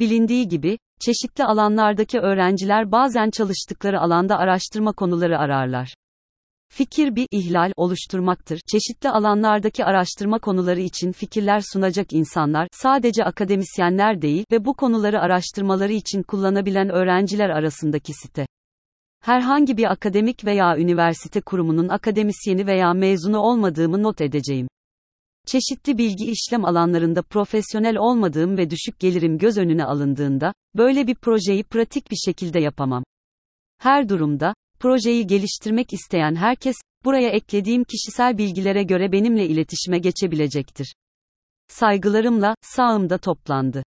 Bilindiği gibi, çeşitli alanlardaki öğrenciler bazen çalıştıkları alanda araştırma konuları ararlar. Fikir bir ihlal oluşturmaktır. Çeşitli alanlardaki araştırma konuları için fikirler sunacak insanlar, sadece akademisyenler değil ve bu konuları araştırmaları için kullanabilen öğrenciler arasındaki site. Herhangi bir akademik veya üniversite kurumunun akademisyeni veya mezunu olmadığımı not edeceğim. Çeşitli bilgi işlem alanlarında profesyonel olmadığım ve düşük gelirim göz önüne alındığında, böyle bir projeyi pratik bir şekilde yapamam. Her durumda, projeyi geliştirmek isteyen herkes, buraya eklediğim kişisel bilgilere göre benimle iletişime geçebilecektir. Saygılarımla, sağımda toplandı.